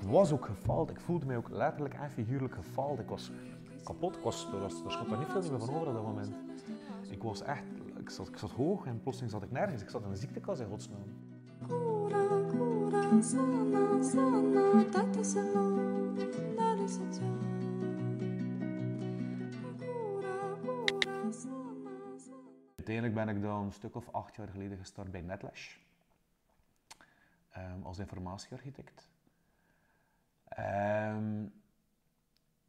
ik was ook gefaald. Ik voelde mij ook letterlijk en figuurlijk gefaald. Ik was kapot. Ik was, er, was, er schot daar niet veel meer van over op dat moment. Ik was echt, ik zat, ik zat hoog en plotseling zat ik nergens. Ik zat in een ziektekas in godsnaam. Uiteindelijk ben ik dan een stuk of acht jaar geleden gestart bij Netlash. Ehm, als informatiearchitect. Ehm,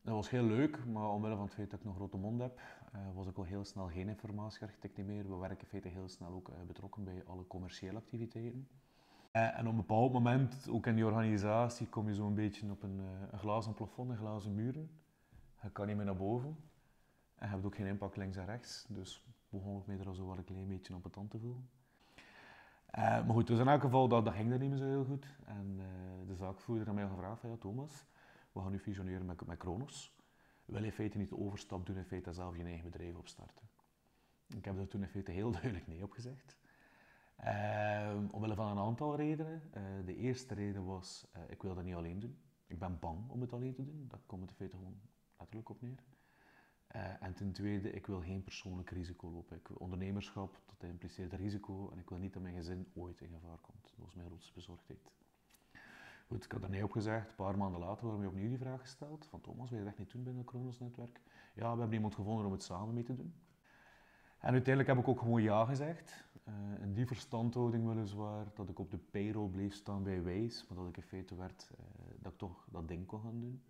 dat was heel leuk, maar omwille van het feit dat ik nog grote mond heb, eh, was ik al heel snel geen informatiearchitect meer. We werken in feite heel snel ook eh, betrokken bij alle commerciële activiteiten. Eh, en op een bepaald moment, ook in die organisatie, kom je zo'n beetje op een, een glazen plafond, een glazen muren. Je kan niet meer naar boven. En je hebt ook geen impact links en rechts. Dus begon ik mij er al zo wel een klein beetje op het tand te voelen. Eh, maar goed, dus in elk geval, dat, dat ging er niet meer zo heel goed. En eh, de zaakvoerder had mij gevraagd, ja Thomas, we gaan nu fusioneren met, met Kronos. Wil je in feite niet de overstap doen, in feite zelf je eigen bedrijf opstarten? Ik heb daar toen in feite heel duidelijk nee op gezegd. Eh, omwille van een aantal redenen. Eh, de eerste reden was, ik wil dat niet alleen doen. Ik ben bang om het alleen te doen. Daar komt het in feite gewoon letterlijk op neer. Eh, en ten tweede, ik wil geen persoonlijk risico lopen. Ik, ondernemerschap, dat impliceert risico en ik wil niet dat mijn gezin ooit in gevaar komt. Dat was mijn grootste bezorgdheid. Goed, ik had er nee op gezegd. Een paar maanden later werden we opnieuw die vraag gesteld. Van Thomas, wil je echt niet doen binnen het Kronos-netwerk? Ja, we hebben iemand gevonden om het samen mee te doen. En uiteindelijk heb ik ook gewoon ja gezegd. Eh, in die verstandhouding weliswaar, dat ik op de payroll bleef staan bij Waze, maar dat ik in feite werd, eh, dat ik toch dat ding kon gaan doen.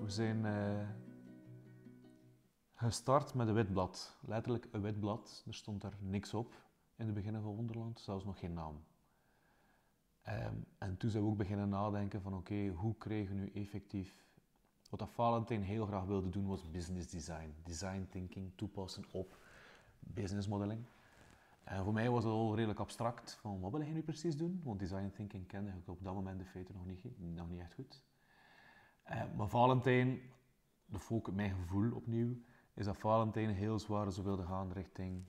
We zijn eh, gestart met een wit blad. Letterlijk een wit blad. Er stond daar niks op in het begin van Wonderland, zelfs nog geen naam. Ehm, en toen zijn we ook beginnen nadenken van oké, hoe krijgen we nu effectief... Wat dat Valentijn heel graag wilde doen was business design. Design thinking toepassen op business modeling. En voor mij was het al redelijk abstract van wat wil je nu precies doen? Want design thinking kende ik op dat moment de feiten nog niet, nog niet echt goed. Eh, maar Valentijn, de focus, mijn gevoel opnieuw, is dat Valentijn heel zwaar zo wilde gaan richting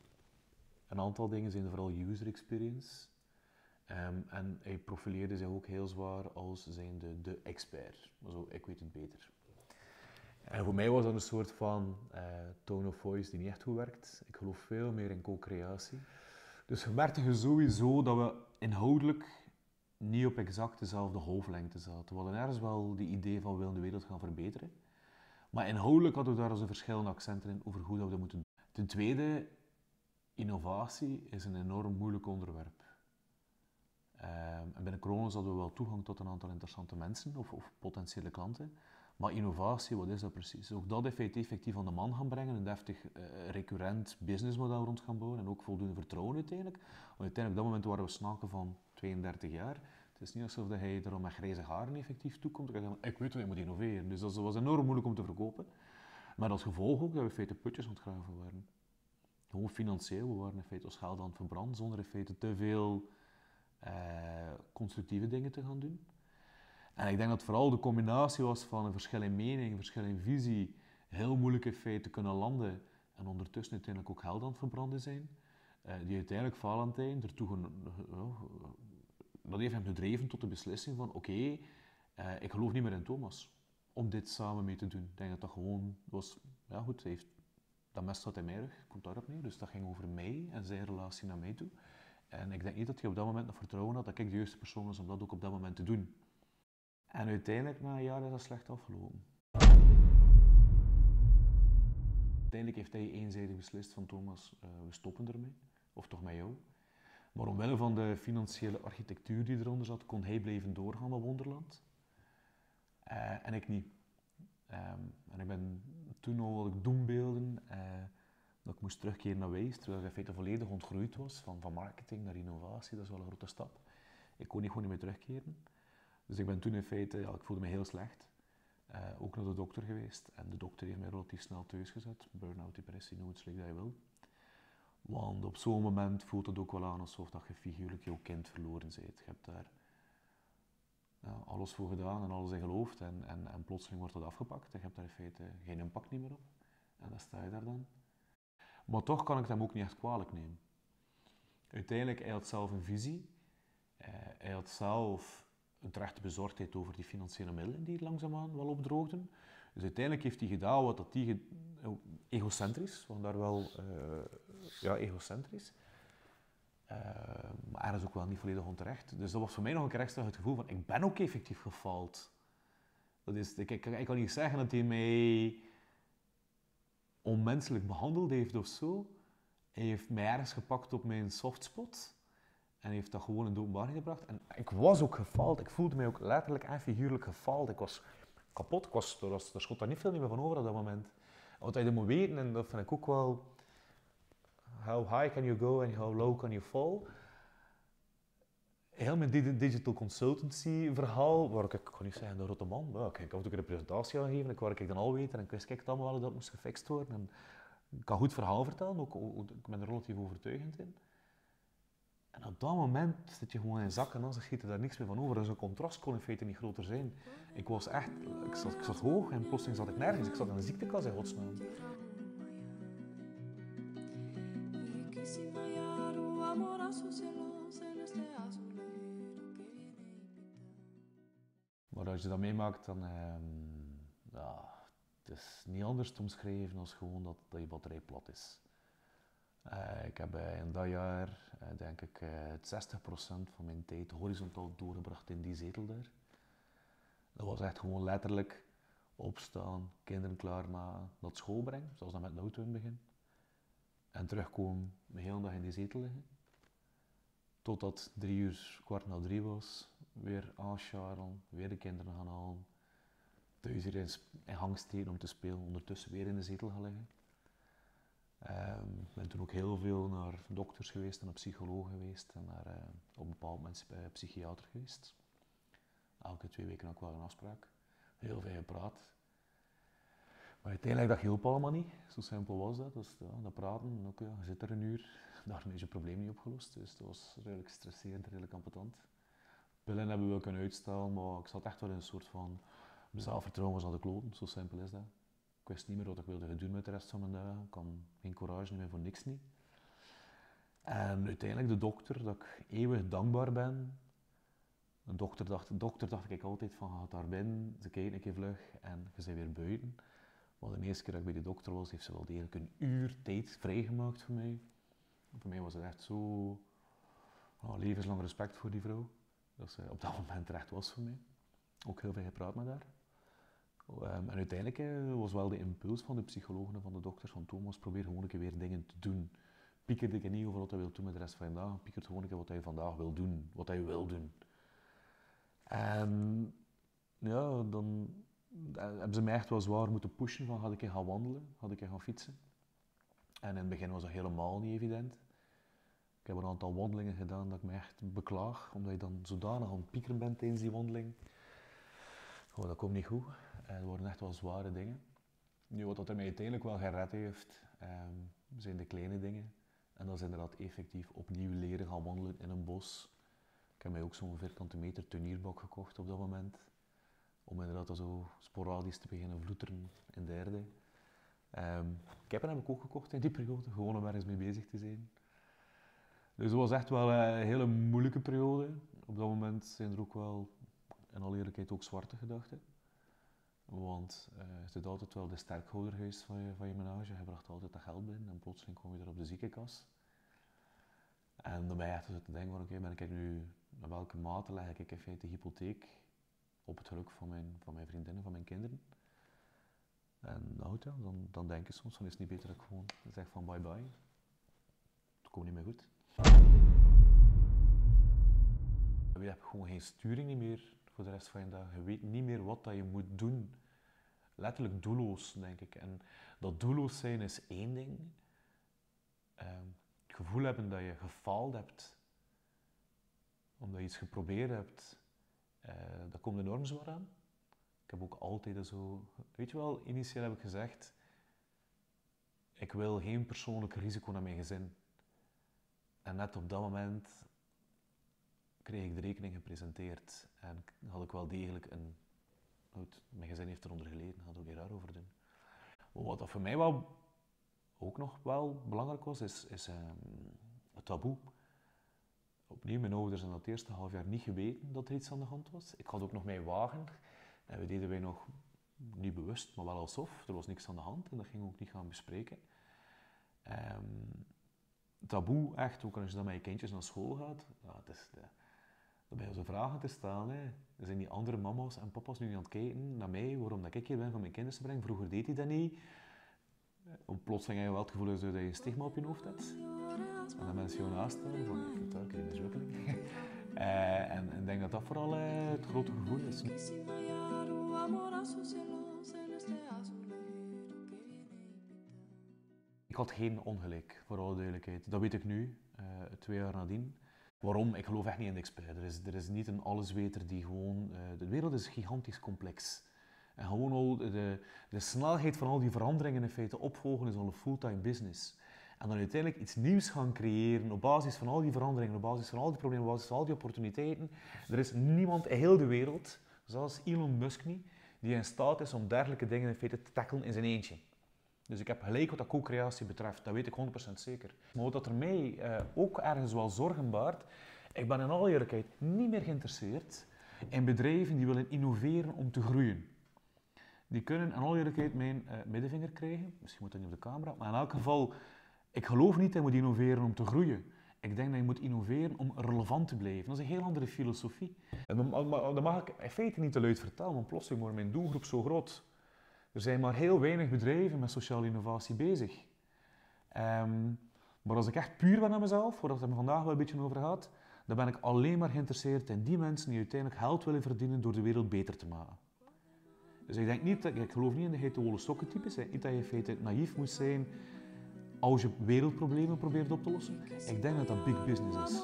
een aantal dingen, zijn vooral user experience. Ehm, en hij profileerde zich ook heel zwaar als zijnde de expert. Zo, ik weet het beter. En voor mij was dat een soort van eh, tone of voice die niet echt goed werkt. Ik geloof veel meer in co-creatie. Dus we merkten sowieso dat we inhoudelijk niet op exact dezelfde golflengte zaten. We hadden ergens wel die idee van we willen de wereld gaan verbeteren. Maar inhoudelijk hadden we daar onze verschillende accenten in over hoe dat we dat moeten doen. Ten tweede, innovatie is een enorm moeilijk onderwerp. Ehm, en binnen Kronos hadden we wel toegang tot een aantal interessante mensen of, of potentiële klanten. Maar innovatie, wat is dat precies? Ook dat effect effectief aan de man gaan brengen, een deftig, eh, recurrent businessmodel rond gaan bouwen en ook voldoende vertrouwen uiteindelijk. Want uiteindelijk, op dat moment waren we snaken van 32 jaar. Het is niet alsof hij er met grijze haren effectief toekomt. Ik, ik weet wat ik moet innoveren. Dus dat was enorm moeilijk om te verkopen. Maar als gevolg ook dat we in feite putjes ontgraven waren. Gewoon financieel, we waren in feite ons geld aan het verbranden zonder in feite te veel eh, constructieve dingen te gaan doen. En ik denk dat vooral de combinatie was van een verschil in mening, verschil in visie, heel moeilijk in feite te kunnen landen en ondertussen uiteindelijk ook geld aan het verbranden zijn, eh, die uiteindelijk Valentijn ertoe ja, dat heeft hem gedreven tot de beslissing van oké, eh, ik geloof niet meer in Thomas om dit samen mee te doen. Ik denk dat dat gewoon was, ja goed, heeft, dat mes zat in mijn komt daarop neer, dus dat ging over mij en zijn relatie naar mij toe. En ik denk niet dat hij op dat moment nog vertrouwen had dat ik de juiste persoon was om dat ook op dat moment te doen. En uiteindelijk, na een jaar, is dat slecht afgelopen. Uiteindelijk heeft hij eenzijdig beslist van Thomas, eh, we stoppen ermee. Of toch met jou. Maar omwille van de financiële architectuur die eronder zat, kon hij blijven doorgaan met Wonderland. Eh, en ik niet. Ehm, en ik ben toen al wat ik doembeelden, eh, dat ik moest terugkeren naar Wijs, terwijl ik in feite volledig ontgroeid was, van, van marketing naar innovatie, dat is wel een grote stap. Ik kon niet gewoon niet meer terugkeren. Dus ik ben toen in feite, ja, ik voelde me heel slecht. Eh, ook naar de dokter geweest. En de dokter heeft mij relatief snel thuis gezet. Burn-out, depressie, noem het slecht dat je wil. Want op zo'n moment voelt het ook wel aan alsof dat je figuurlijk jouw kind verloren bent. Je hebt daar ja, alles voor gedaan en alles in geloofd. En, en, plotseling wordt dat afgepakt. En je hebt daar in feite geen impact meer op. En dan sta je daar dan. Maar toch kan ik hem ook niet echt kwalijk nemen. Uiteindelijk, hij had zelf een visie. Eh, hij had zelf een terechte bezorgdheid over die financiële middelen die langzaamaan wel opdroogden. Dus uiteindelijk heeft hij gedaan wat dat hij... ge- oh, egocentrisch, want daar wel... eh, ja, egocentrisch. Eh, maar ergens ook wel niet volledig onterecht. Dus dat was voor mij nog een keer extra het gevoel van, ik ben ook effectief gefaald. Dat is, ik, ik, ik kan niet zeggen dat hij mij onmenselijk behandeld heeft of zo. Hij heeft mij ergens gepakt op mijn softspot. En heeft dat gewoon in de openbaarheid gebracht. En ik was ook gefaald. Ik voelde mij ook letterlijk en figuurlijk gefaald. Ik was kapot. Ik was, er, schot daar niet veel meer van over op dat moment. Wat moet weten, en dat vind ik ook wel... How high can you go and how low can you fall? Heel mijn di- digital consultancy verhaal, waar ik, kan niet zeggen de rotte man, ik, had ook een presentatie aan gegeven, waar ik dan al weet en ik wist kijk het allemaal wel dat moest gefixt worden. En ik kan goed verhaal vertellen, ook, ook- ik ben er relatief overtuigend in. En op dat moment zit je gewoon in zak en dan schiet daar niks meer van over. Dus een contrast kon in feite niet groter zijn. Ik was echt, ik zat, ik zat hoog en plotseling zat ik nergens. Ik zat in een ziektekas in godsnaam. Maar als je dat meemaakt, dan ehm, ja, het is niet anders te omschrijven dan gewoon dat, dat je batterij plat is. Eh, ik heb in dat jaar, eh, denk ik, eh, het 60% van mijn tijd horizontaal doorgebracht in die zetel daar. Dat was echt gewoon letterlijk opstaan, kinderen klaarmaken, naar school brengen, zoals dat met de auto in het begin. En terugkomen, de hele dag in die zetel liggen. Totdat drie uur, kwart na drie was, weer aanscharrelen, weer de kinderen gaan halen. Thuis hier in, in om te spelen, ondertussen weer in de zetel gaan liggen. Ehm, Ik ben toen ook heel veel naar dokters geweest en naar psychologen geweest en naar, eh, op een bepaald moment bij een psychiater geweest. Elke twee weken ook wel een afspraak. Heel veel gepraat. Maar uiteindelijk dat hielp allemaal niet. Zo simpel was dat. Dus ja, dat praten, en ook, ja, je zit er een uur, daarmee is je probleem niet opgelost. Dus dat was redelijk stresserend, redelijk ambetant. Pillen hebben we wel kunnen uitstellen, maar ik zat echt wel in een soort van zelfvertrouwen was aan de kloten. Zo simpel is dat. Ik wist niet meer wat ik wilde doen met de rest van mijn dagen. Ik had geen courage meer voor niks niet. En uiteindelijk de dokter, dat ik eeuwig dankbaar ben. De dokter dacht, dokter dacht ik altijd van, gaat daar binnen, ze kijken een keer vlug en je bent weer buiten. Maar de eerste keer dat ik bij de dokter was, heeft ze wel degelijk een uur tijd vrijgemaakt voor mij. Voor mij was het echt zo ja, levenslang respect voor die vrouw. Dat ze op dat moment er echt was voor mij. Ook heel veel gepraat met haar. Ehm, en uiteindelijk eh, was wel de impuls van de psychologen en van de dokters van Thomas, probeer gewoon een keer weer dingen te doen. Pieker ik niet over wat hij wil doen met de rest van je dag, pieker gewoon een keer wat hij vandaag wil doen, wat hij wil doen. En ja, dan eh, hebben ze mij echt wel zwaar moeten pushen van, ga ik gaan wandelen, ga ik gaan fietsen. En in het begin was dat helemaal niet evident. Ik heb een aantal wandelingen gedaan dat ik me echt beklaag, omdat je dan zodanig aan het piekeren bent tijdens die wandeling. Oh, dat komt niet goed. Eh, Het worden echt wel zware dingen. Nu, wat er mij uiteindelijk wel gered heeft, ehm, zijn de kleine dingen. En dat is inderdaad effectief opnieuw leren gaan wandelen in een bos. Ik heb mij ook zo'n vierkante meter tunierbak gekocht op dat moment. Om inderdaad zo sporadisch te beginnen vloeteren in de erde. Ehm kippen heb ik ook gekocht in die periode, gewoon om ergens mee bezig te zijn. Dus het was echt wel een hele moeilijke periode. Op dat moment zijn er ook wel, in alle eerlijkheid, ook zwarte gedachten. Want eh je zit altijd wel de sterkhouder geweest van je, van je menage. Je bracht altijd dat geld binnen en plotseling kom je er op de ziekenkas. En dan ben je echt te denken van oké, ben ik nu, naar welke mate leg ik in feite hypotheek op het geluk van mijn, van mijn vriendinnen, van mijn kinderen. En nou ja, dan, dan denk je soms van is het niet beter dat ik gewoon zeg van bye bye. Het komt niet meer goed. Je hebt gewoon geen sturing meer voor de rest van je dag. Je weet niet meer wat dat je moet doen. Letterlijk doelloos, denk ik. En dat doelloos zijn is één ding. Ehm, het gevoel hebben dat je gefaald hebt, omdat je iets geprobeerd hebt, eh, dat komt enorm zwaar aan. Ik heb ook altijd zo... Weet je wel, initieel heb ik gezegd, ik wil geen persoonlijk risico naar mijn gezin. En net op dat moment kreeg ik de rekening gepresenteerd en had ik wel degelijk een... Mijn gezin heeft eronder geleden, daar ik ook raar over doen. Wat dat voor mij wel ook nog wel belangrijk was, is, is ehm, het taboe. Opnieuw, mijn ouders hebben dat eerste half jaar niet geweten dat er iets aan de hand was. Ik had ook nog mijn wagen en we deden wij nog niet bewust, maar wel alsof. Er was niks aan de hand en dat gingen we ook niet gaan bespreken. Ehm, taboe, echt, ook als je dan met je kindjes naar school gaat, het is, je zo vragen te stellen. Hè. Zijn die andere mama's en papa's nu niet aan het kijken naar mij, waarom dat ik hier ben van mijn kinderen te brengen. Vroeger deed hij dat niet. Om plotseling heb je wel het gevoel dat je een stigma op je hoofd hebt. En dan mensen jou naast van, ik dat, ik vind dat mislukkelijk. Eh, en ik denk dat dat vooral eh, het grote gevoel is. Ik had geen ongelijk, voor alle duidelijkheid. Dat weet ik nu, eh, twee jaar nadien. Waarom? Ik geloof echt niet in de expert. Er is, er is niet een allesweter die gewoon... eh, de wereld is gigantisch complex. En gewoon al de, de snelheid van al die veranderingen in feite opvolgen is al een fulltime business. En dan uiteindelijk iets nieuws gaan creëren op basis van al die veranderingen, op basis van al die problemen, op basis van al die opportuniteiten. Er is niemand in heel de wereld, zelfs Elon Musk niet, die in staat is om dergelijke dingen in feite te tackelen in zijn eentje. Dus ik heb gelijk wat dat co-creatie betreft, dat weet ik 100% zeker. Maar wat dat er mij eh, ook ergens wel zorgen baart, ik ben in alle eerlijkheid niet meer geïnteresseerd in bedrijven die willen innoveren om te groeien. Die kunnen in alle eerlijkheid mijn eh, middenvinger krijgen, misschien moet dat niet op de camera, maar in elk geval, ik geloof niet dat je moet innoveren om te groeien. Ik denk dat je moet innoveren om relevant te blijven. Dat is een heel andere filosofie. En dat mag ik in feite niet te luid vertellen, want plotseling wordt mijn doelgroep zo groot. Er zijn maar heel weinig bedrijven met sociale innovatie bezig. Ehm, maar als ik echt puur ben aan mezelf, waar het er vandaag wel een beetje over gaat, dan ben ik alleen maar geïnteresseerd in die mensen die uiteindelijk geld willen verdienen door de wereld beter te maken. Dus ik denk niet dat, ik geloof niet in de geitenwolle sokken types. Niet dat je in feite naïef moet zijn als je wereldproblemen probeert op te lossen. Ik denk dat dat big business is.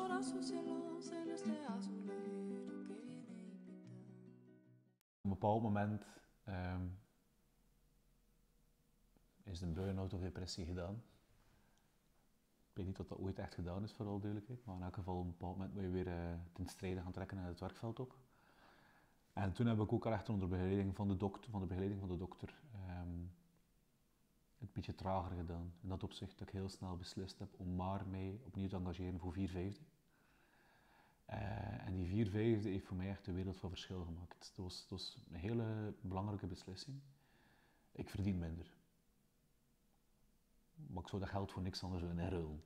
Op een bepaald moment ehm, is de burn-out of depressie gedaan. Ik weet niet of dat ooit echt gedaan is, voor alle duidelijkheid. Maar in elk geval, op een bepaald moment moet je weer eh, ten strijde gaan trekken naar het werkveld op. En toen heb ik ook echt onder begeleiding van de dokter, van de, begeleiding van de dokter ehm, het beetje trager gedaan. In dat opzicht dat ik heel snel beslist heb om maar mij opnieuw te engageren voor vier vijfde. Eh, en die vier vijfde heeft voor mij echt de wereld van verschil gemaakt. Het het was een hele belangrijke beslissing. Ik verdien minder. Maar ik zou dat geld voor niks anders willen inruilen.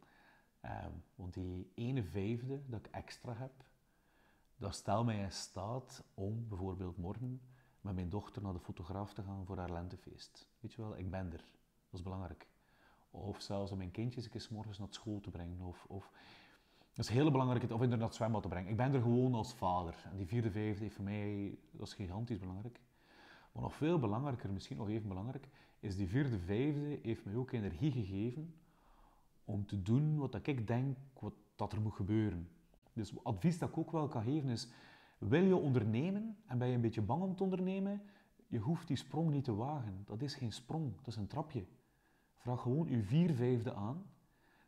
Eh, want die ene vijfde dat ik extra heb, dat stelt mij in staat om bijvoorbeeld morgen met mijn dochter naar de fotograaf te gaan voor haar lentefeest. Weet je wel, ik ben er. Dat is belangrijk. Of zelfs om mijn kindjes een keer morgens naar school te brengen. Of, of dat is heel belangrijk, of inderdaad naar het zwembad te brengen. Ik ben er gewoon als vader. En die vierde, vijfde heeft voor mij, dat is gigantisch belangrijk. Maar nog veel belangrijker, misschien nog even belangrijk, is die vierde, vijfde heeft mij ook energie gegeven om te doen wat ik denk wat, dat er moet gebeuren. Dus advies dat ik ook wel kan geven is, wil je ondernemen en ben je een beetje bang om te ondernemen, je hoeft die sprong niet te wagen. Dat is geen sprong, dat is een trapje. Vraag gewoon je vier vijfde aan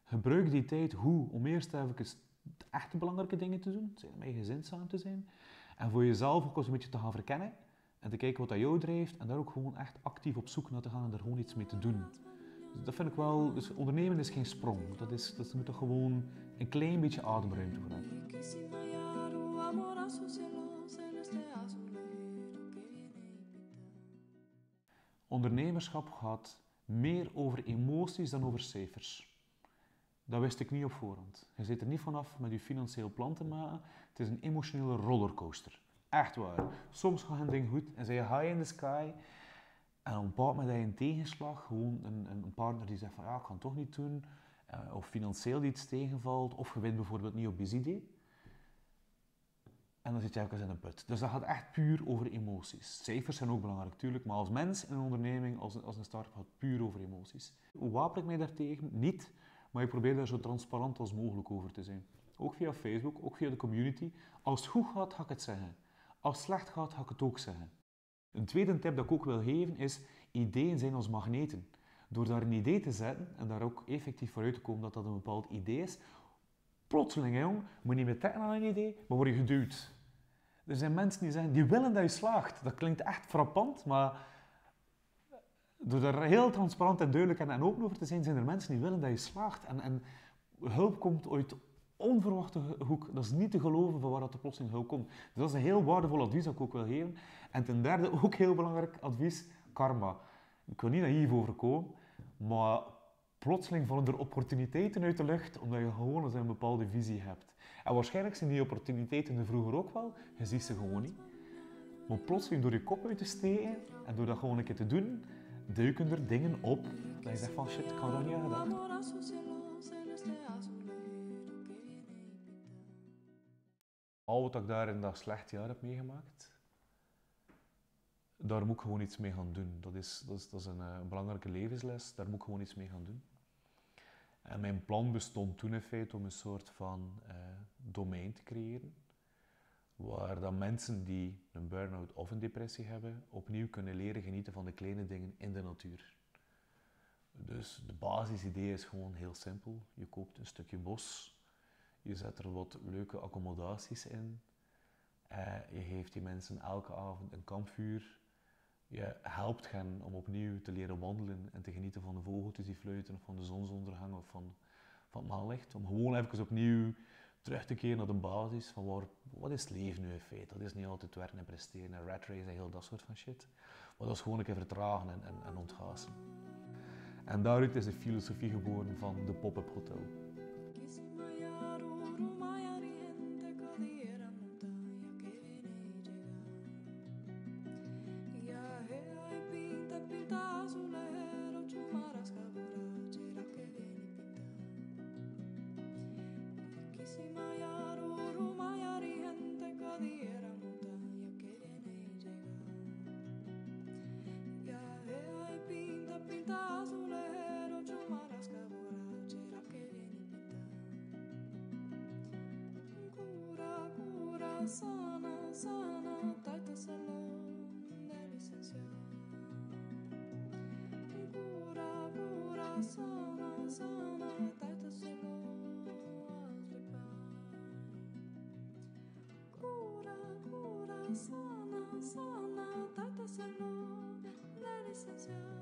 Gebruik die tijd hoe? Om eerst even de echte belangrijke dingen te doen, zijn je gezin samen te zijn. En voor jezelf ook eens een beetje te gaan verkennen en te kijken wat dat jou drijft en daar ook gewoon echt actief op zoek naar te gaan en daar gewoon iets mee te doen. Dus dat vind ik wel, dus ondernemen is geen sprong. Dat, is, dat moet toch gewoon een klein beetje ademruimte voor hebben. Ondernemerschap gaat meer over emoties dan over cijfers. Dat wist ik niet op voorhand. Je zit er niet vanaf met je financieel plan te maken. Het is een emotionele rollercoaster. Echt waar. Soms gaat een ding goed en zij je high in the sky. En op een heb je een tegenslag. Gewoon een, een partner die zegt van ja, ik kan het toch niet doen. Eh, of financieel iets tegenvalt. Of je wint bijvoorbeeld niet op je idee. En dan zit je even in een put. Dus dat gaat echt puur over emoties. Cijfers zijn ook belangrijk, natuurlijk. Maar als mens in een onderneming, als als een start-up, gaat het puur over emoties. Hoe wapen ik mij daartegen? Niet. Maar ik probeer daar zo transparant als mogelijk over te zijn. Ook via Facebook, ook via de community. Als het goed gaat, ga ik het zeggen. Als slecht gaat, ga ik het ook zeggen. Een tweede tip dat ik ook wil geven is, ideeën zijn als magneten. Door daar een idee te zetten en daar ook effectief vooruit te komen dat dat een bepaald idee is, plotseling, jong, moet je niet meer trekken aan een idee, maar word je geduwd. Er zijn mensen die zeggen, die willen dat je slaagt. Dat klinkt echt frappant, maar door daar heel transparant en duidelijk en, en open over te zijn, zijn er mensen die willen dat je slaagt. En, en hulp komt uit onverwachte hoek. Dat is niet te geloven van waar dat de plotseling hulp komt. Dus dat is een heel waardevol advies dat ik ook wil geven. En ten derde, ook heel belangrijk advies, karma. Ik wil niet naïef overkomen, maar plotseling vallen er opportuniteiten uit de lucht, omdat je gewoon eens een bepaalde visie hebt. En waarschijnlijk zijn die opportuniteiten er vroeger ook wel, je ziet ze gewoon niet. Maar plotseling door je kop uit te steken en door dat gewoon een keer te doen, duiken er dingen op dat je zegt van shit, ik had dat niet aan Al wat ik daar in dat slecht jaar heb meegemaakt, daar moet ik gewoon iets mee gaan doen. Dat is, dat is, dat is een, eh, belangrijke levensles, daar moet ik gewoon iets mee gaan doen. En mijn plan bestond toen in feite om een soort van eh, domein te creëren, waar dan mensen die een burn-out of een depressie hebben, opnieuw kunnen leren genieten van de kleine dingen in de natuur. Dus de basisidee is gewoon heel simpel. Je koopt een stukje bos, je zet er wat leuke accommodaties in, eh, je geeft die mensen elke avond een kampvuur, je helpt hen om opnieuw te leren wandelen en te genieten van de vogeltjes die fluiten, of van de zonsondergang of van, van het maanlicht. Om gewoon even opnieuw terug te keren naar de basis van waar, wat is leven nu in feite. Dat is niet altijd werken en presteren en rat race en heel dat soort van shit. Maar dat is gewoon een keer vertragen en, en. En daaruit is de filosofie geboren van de Pop-Up Hotel. sana, sana, taita salón de licenciado. Pura, pura, sana, sana, taita salón de paz. Cura, sana, sana, taita salón de licenciado.